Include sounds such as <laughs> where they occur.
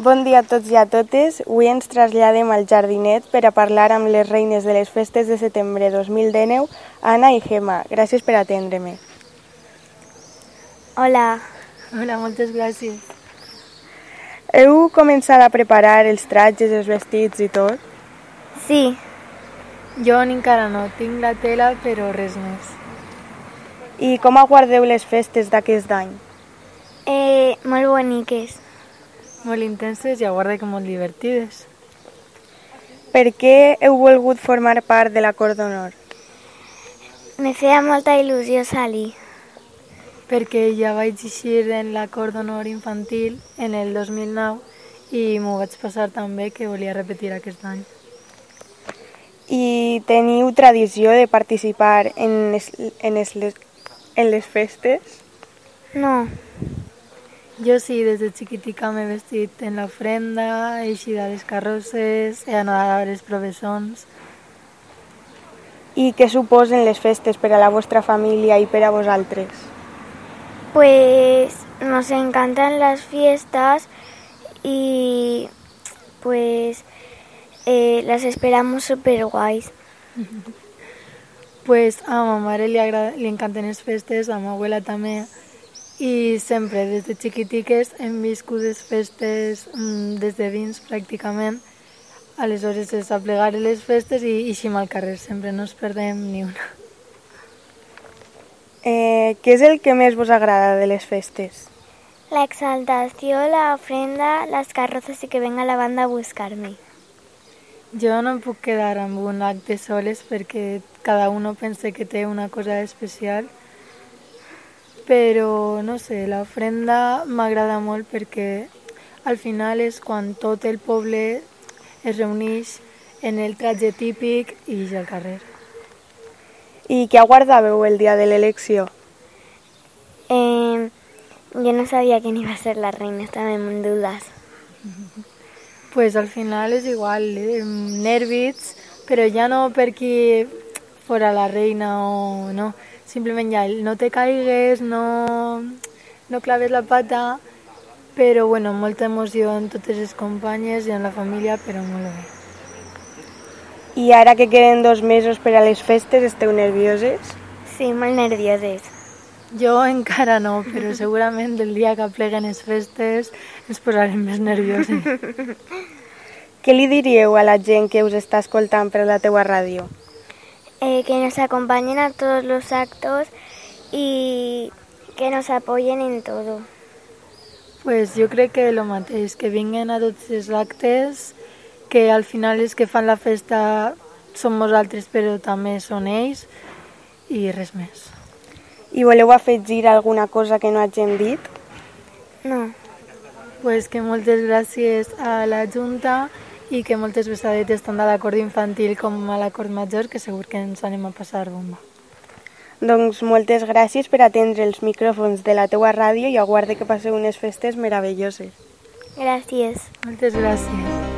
Bon dia a tots i a totes. Avui ens traslladem al jardinet per a parlar amb les reines de les festes de setembre 2019, Anna i Gemma. Gràcies per atendre-me. Hola. Hola, moltes gràcies. Heu començat a preparar els tratges, els vestits i tot? Sí, Jo encara no, tinc la tela, però res més. I com aguardeu les festes d'aquest any? eh, molt boniques. Molt intenses i a guarda que molt divertides. Per què heu volgut formar part de la Cor d'Honor? Me feia molta il·lusió salir. Perquè ja vaig eixir en la cor d'honor infantil en el 2009 i m'ho vaig passar també que volia repetir aquest any. I teniu tradició de participar en, es, en, es, les, en les festes? No, Jo sí, des de xiquitica m'he vestit en l'ofrenda, he eixit a les carrosses, he anat a les professons. I què suposen les festes per a la vostra família i per a vosaltres? pues nos encantan las fiestas y pues eh, las esperamos súper guays. <laughs> Pues a ma mare li, agrada, li encanten les festes, a ma abuela també, i sempre des de xiquitiques hem viscut les festes mm, des de dins pràcticament. Aleshores és aplegar les festes i eixim al carrer, sempre no ens perdem ni una. Eh, què és el que més vos agrada de les festes? La exaltación, la ofrenda, las carrozas y que venga la banda a buscarme. Jo no em puc quedar amb un acte soles perquè cada uno pensa que té una cosa especial, però no sé, l'ofrenda m'agrada molt perquè al final és quan tot el poble es reuneix en el tratge típic i ja al carrer. I què aguardàveu el dia de l'elecció? Eh, yo no sabía quién iba a ser la reina, estaba en dudas. pues al final és igual, eh, nervis, però ja no per qui fora la reina o no, simplement ja el no te caigues, no, no claves la pata, però bueno, molta emoció en totes les companyes i en la família, però molt bé. I ara que queden dos mesos per a les festes, esteu nervioses? Sí, muy nerviosos. Jo encara no, però <laughs> segurament el dia que pleguen les festes ens posarem més nerviosos. <laughs> Què li diríeu a la gent que us està escoltant per la teua ràdio? Eh, que nos acompañen a todos los actos y que nos apoyen en todo. Pues jo crec que el mateix, que vinguen a tots els actes, que al final els que fan la festa som nosaltres, però també són ells, i res més. I voleu afegir alguna cosa que no hagin dit? No, Pues que moltes gràcies a la Junta i que moltes besadetes tant a l'acord infantil com a l'acord major, que segur que ens anem a passar bomba. Doncs moltes gràcies per atendre els micròfons de la teua ràdio i aguarde que passeu unes festes meravelloses. gracias. Moltes gràcies.